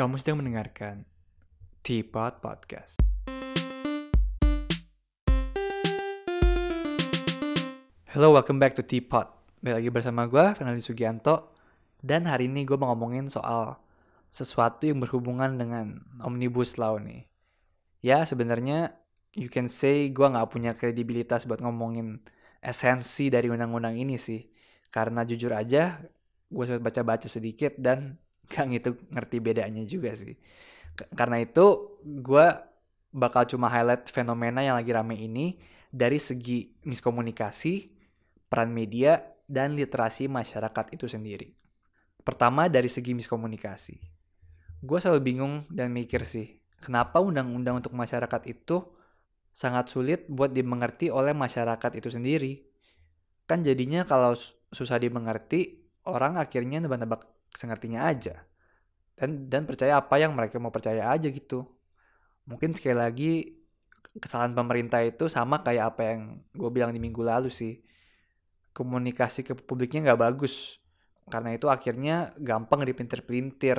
Kamu sedang mendengarkan Teapot Podcast. Hello, welcome back to Teapot. Balik lagi bersama gue, Fernandi Sugianto. Dan hari ini gue mau ngomongin soal sesuatu yang berhubungan dengan Omnibus Law nih. Ya, sebenarnya you can say gue nggak punya kredibilitas buat ngomongin esensi dari undang-undang ini sih. Karena jujur aja, gue sempat baca-baca sedikit dan gak gitu ngerti bedanya juga sih. Karena itu gue bakal cuma highlight fenomena yang lagi rame ini dari segi miskomunikasi, peran media, dan literasi masyarakat itu sendiri. Pertama dari segi miskomunikasi. Gue selalu bingung dan mikir sih, kenapa undang-undang untuk masyarakat itu sangat sulit buat dimengerti oleh masyarakat itu sendiri. Kan jadinya kalau susah dimengerti, orang akhirnya nebak-nebak sengertinya aja. Dan dan percaya apa yang mereka mau percaya aja gitu. Mungkin sekali lagi kesalahan pemerintah itu sama kayak apa yang gue bilang di minggu lalu sih. Komunikasi ke publiknya nggak bagus. Karena itu akhirnya gampang dipintir-pelintir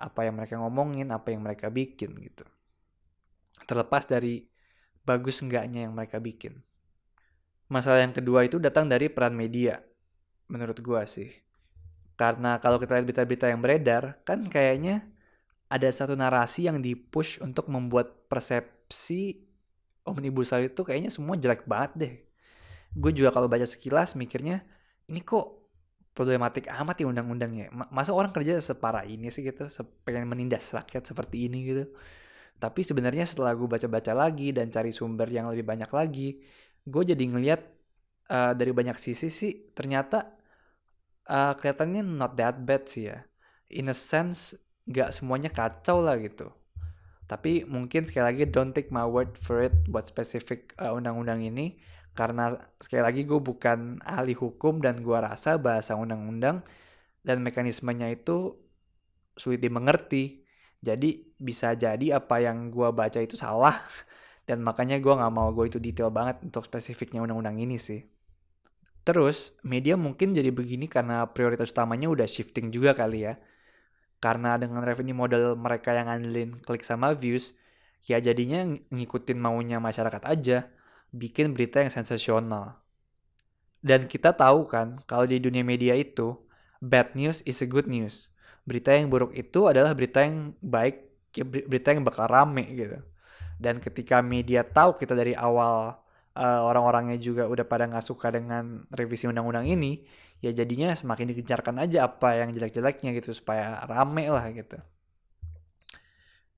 apa yang mereka ngomongin apa yang mereka bikin gitu. Terlepas dari bagus enggaknya yang mereka bikin. Masalah yang kedua itu datang dari peran media menurut gue sih karena kalau kita lihat berita-berita yang beredar, kan kayaknya ada satu narasi yang dipush untuk membuat persepsi Omnibus Law itu kayaknya semua jelek banget deh. Gue juga kalau baca sekilas mikirnya, ini kok problematik amat ya undang-undangnya. Masa orang kerja separah ini sih gitu, pengen menindas rakyat seperti ini gitu. Tapi sebenarnya setelah gue baca-baca lagi dan cari sumber yang lebih banyak lagi, gue jadi ngeliat uh, dari banyak sisi sih ternyata uh, kelihatannya not that bad sih ya. In a sense, gak semuanya kacau lah gitu. Tapi mungkin sekali lagi don't take my word for it buat spesifik uh, undang-undang ini. Karena sekali lagi gue bukan ahli hukum dan gue rasa bahasa undang-undang dan mekanismenya itu sulit dimengerti. Jadi bisa jadi apa yang gue baca itu salah. Dan makanya gue gak mau gue itu detail banget untuk spesifiknya undang-undang ini sih. Terus media mungkin jadi begini karena prioritas utamanya udah shifting juga kali ya. Karena dengan revenue model mereka yang ngandelin klik sama views, ya jadinya ngikutin maunya masyarakat aja, bikin berita yang sensasional. Dan kita tahu kan, kalau di dunia media itu, bad news is a good news. Berita yang buruk itu adalah berita yang baik, ya berita yang bakal rame gitu. Dan ketika media tahu kita dari awal uh, orang-orangnya juga udah pada nggak suka dengan revisi undang-undang ini, ya jadinya semakin digencarkan aja apa yang jelek-jeleknya gitu supaya rame lah gitu.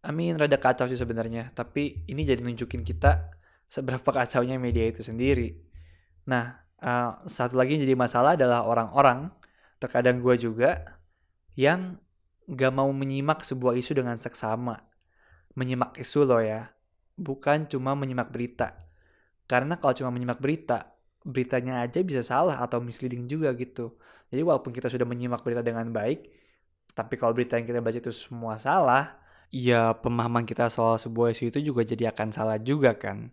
I mean rada kacau sih sebenarnya, tapi ini jadi nunjukin kita seberapa kacaunya media itu sendiri. Nah, uh, satu lagi yang jadi masalah adalah orang-orang, terkadang gue juga, yang gak mau menyimak sebuah isu dengan seksama. Menyimak isu loh ya, bukan cuma menyimak berita. Karena kalau cuma menyimak berita, beritanya aja bisa salah atau misleading juga gitu. Jadi walaupun kita sudah menyimak berita dengan baik, tapi kalau berita yang kita baca itu semua salah, ya pemahaman kita soal sebuah isu itu juga jadi akan salah juga kan.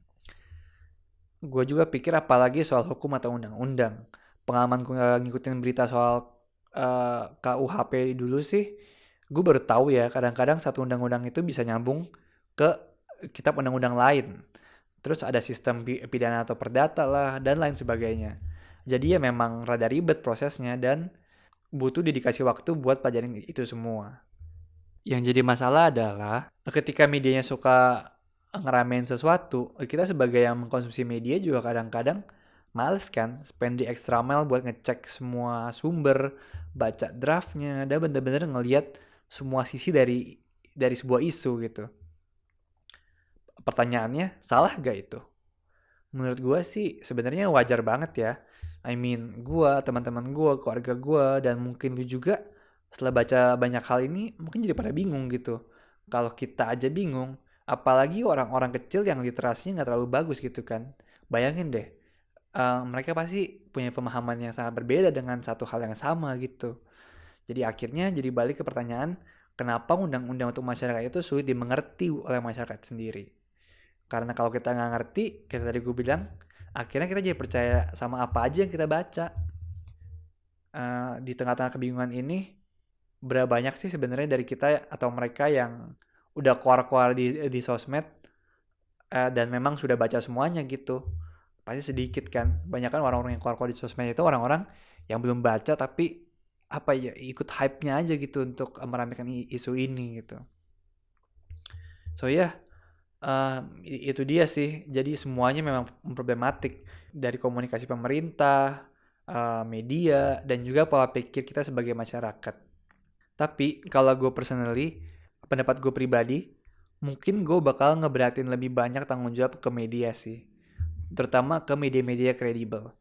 Gue juga pikir apalagi soal hukum atau undang-undang. Pengalaman gue ngikutin berita soal uh, eh, KUHP dulu sih, gue baru tahu ya kadang-kadang satu undang-undang itu bisa nyambung ke kitab undang-undang lain terus ada sistem pidana atau perdata lah dan lain sebagainya. Jadi ya memang rada ribet prosesnya dan butuh dedikasi waktu buat pelajarin itu semua. Yang jadi masalah adalah ketika medianya suka ngeramein sesuatu, kita sebagai yang mengkonsumsi media juga kadang-kadang males kan spend di extra mile buat ngecek semua sumber, baca draftnya, dan bener-bener ngeliat semua sisi dari dari sebuah isu gitu pertanyaannya salah gak itu? Menurut gue sih sebenarnya wajar banget ya. I mean, gue, teman-teman gue, keluarga gue, dan mungkin lu juga setelah baca banyak hal ini mungkin jadi pada bingung gitu. Kalau kita aja bingung, apalagi orang-orang kecil yang literasinya nggak terlalu bagus gitu kan. Bayangin deh, uh, mereka pasti punya pemahaman yang sangat berbeda dengan satu hal yang sama gitu. Jadi akhirnya jadi balik ke pertanyaan, kenapa undang-undang untuk masyarakat itu sulit dimengerti oleh masyarakat sendiri? Karena kalau kita nggak ngerti, kayak tadi gue bilang, akhirnya kita jadi percaya sama apa aja yang kita baca. Uh, di tengah-tengah kebingungan ini, berapa banyak sih sebenarnya dari kita atau mereka yang udah keluar-keluar di di sosmed uh, dan memang sudah baca semuanya gitu. Pasti sedikit kan. Banyak kan orang-orang yang keluar-keluar di sosmed itu orang-orang yang belum baca tapi apa ya ikut hype-nya aja gitu untuk meramaikan isu ini gitu. So ya yeah, uh, itu dia sih. Jadi semuanya memang problematik dari komunikasi pemerintah uh, media dan juga pola pikir kita sebagai masyarakat. Tapi kalau gue personally pendapat gue pribadi mungkin gue bakal ngeberatin lebih banyak tanggung jawab ke media sih. Terutama ke media-media kredibel.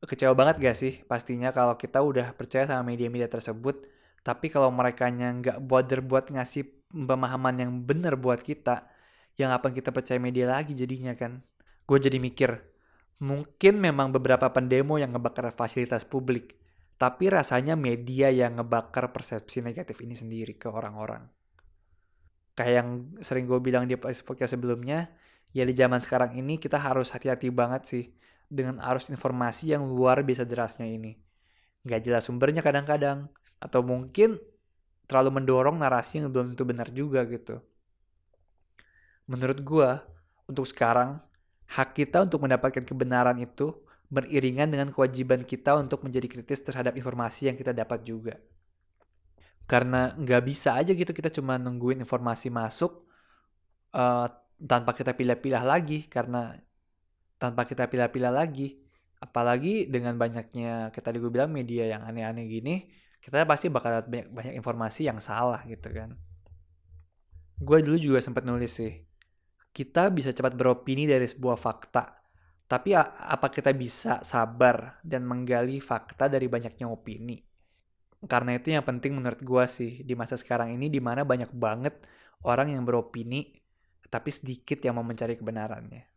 Kecewa banget gak sih? Pastinya kalau kita udah percaya sama media-media tersebut tapi kalau mereka nggak border buat ngasih pemahaman yang bener buat kita yang apa kita percaya media lagi jadinya kan gue jadi mikir mungkin memang beberapa pendemo yang ngebakar fasilitas publik tapi rasanya media yang ngebakar persepsi negatif ini sendiri ke orang-orang kayak yang sering gue bilang di podcast sebelumnya ya di zaman sekarang ini kita harus hati-hati banget sih dengan arus informasi yang luar biasa derasnya ini. Nggak jelas sumbernya kadang-kadang. Atau mungkin terlalu mendorong narasi yang belum tentu benar juga gitu. Menurut gue, untuk sekarang, hak kita untuk mendapatkan kebenaran itu beriringan dengan kewajiban kita untuk menjadi kritis terhadap informasi yang kita dapat juga. Karena nggak bisa aja gitu kita cuma nungguin informasi masuk uh, tanpa kita pilih-pilih lagi karena tanpa kita pilih-pilih lagi. Apalagi dengan banyaknya kita gue bilang media yang aneh-aneh gini, kita pasti bakal banyak, banyak informasi yang salah gitu kan. Gue dulu juga sempat nulis sih, kita bisa cepat beropini dari sebuah fakta, tapi apa kita bisa sabar dan menggali fakta dari banyaknya opini? Karena itu yang penting menurut gue sih di masa sekarang ini di mana banyak banget orang yang beropini tapi sedikit yang mau mencari kebenarannya.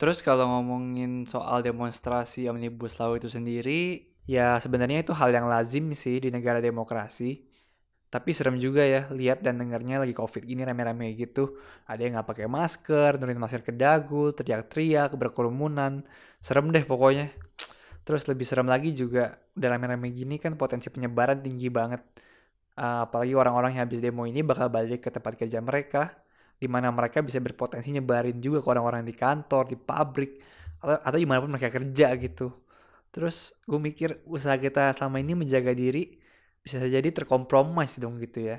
Terus kalau ngomongin soal demonstrasi Omnibus Law itu sendiri, ya sebenarnya itu hal yang lazim sih di negara demokrasi. Tapi serem juga ya, lihat dan dengarnya lagi covid gini rame-rame gitu. Ada yang nggak pakai masker, nurin masker ke dagu, teriak-teriak, berkerumunan. Serem deh pokoknya. Terus lebih serem lagi juga, udah rame-rame gini kan potensi penyebaran tinggi banget. Uh, apalagi orang-orang yang habis demo ini bakal balik ke tempat kerja mereka di mana mereka bisa berpotensi nyebarin juga ke orang-orang di kantor, di pabrik, atau, atau di mana pun mereka kerja gitu. Terus gue mikir usaha kita selama ini menjaga diri bisa jadi terkompromis dong gitu ya.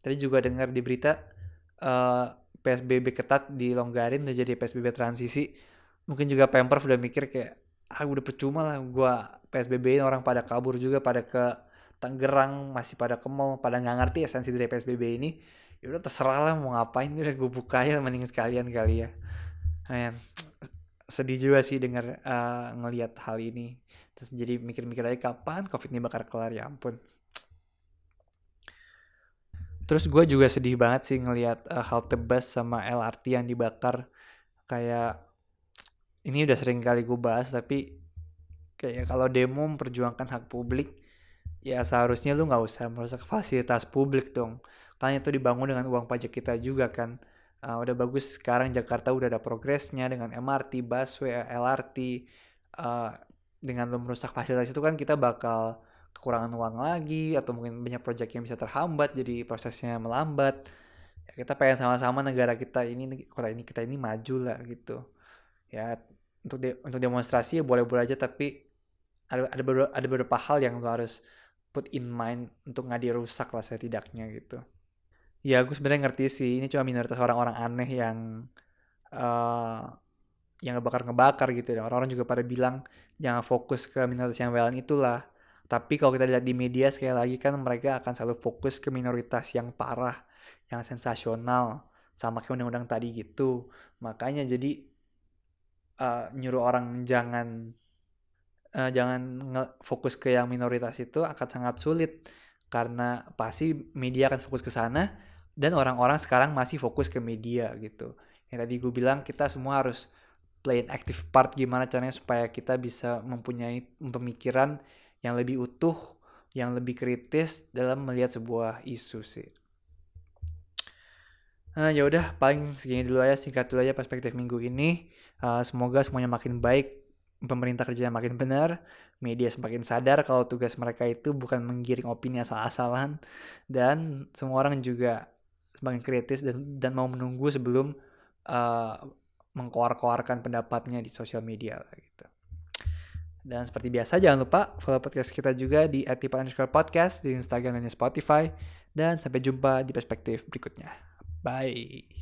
Tadi juga dengar di berita uh, eh, PSBB ketat dilonggarin udah jadi PSBB transisi. Mungkin juga Pemprov udah mikir kayak ah udah percuma lah gue PSBB ini orang pada kabur juga pada ke Tangerang masih pada ke mall pada nggak ngerti esensi dari PSBB ini ya udah terserah lah mau ngapain udah gue buka ya mending sekalian kali ya Men, sedih juga sih dengar uh, ngelihat hal ini. Terus jadi mikir-mikir aja kapan covid ini bakal kelar? Ya ampun. Terus gue juga sedih banget sih ngelihat uh, halte bus sama LRT yang dibakar. Kayak ini udah sering kali gue bahas tapi kayak kalau demo memperjuangkan hak publik ya seharusnya lu nggak usah merusak fasilitas publik dong. Kan itu dibangun dengan uang pajak kita juga kan. Uh, udah bagus sekarang Jakarta udah ada progresnya dengan MRT, busway, LRT. Uh, dengan lo merusak fasilitas itu kan kita bakal kekurangan uang lagi atau mungkin banyak proyek yang bisa terhambat jadi prosesnya melambat. Ya, kita pengen sama-sama negara kita ini kota ini kita ini maju lah gitu. Ya untuk de untuk demonstrasi ya boleh-boleh aja tapi ada ada beberapa, ada beberapa hal yang lo harus put in mind untuk nggak dirusak lah setidaknya gitu. Ya aku sebenarnya ngerti sih ini cuma minoritas orang-orang aneh yang uh, yang ngebakar-ngebakar gitu ya. Orang-orang juga pada bilang jangan fokus ke minoritas yang violent itulah. Tapi kalau kita lihat di media sekali lagi kan mereka akan selalu fokus ke minoritas yang parah, yang sensasional, sama kayak undang-undang tadi gitu. Makanya jadi uh, nyuruh orang jangan uh, jangan fokus ke yang minoritas itu akan sangat sulit karena pasti media akan fokus ke sana dan orang-orang sekarang masih fokus ke media gitu yang tadi gue bilang kita semua harus play an active part gimana caranya supaya kita bisa mempunyai pemikiran yang lebih utuh yang lebih kritis dalam melihat sebuah isu sih Nah, ya udah paling segini dulu aja singkat dulu aja perspektif minggu ini. Uh, semoga semuanya makin baik pemerintah kerja makin benar, media semakin sadar kalau tugas mereka itu bukan menggiring opini asal-asalan, dan semua orang juga semakin kritis dan, dan mau menunggu sebelum uh, mengkoar-koarkan pendapatnya di sosial media gitu. Dan seperti biasa jangan lupa follow podcast kita juga di @tipa_podcast di Instagram dan Spotify dan sampai jumpa di perspektif berikutnya. Bye.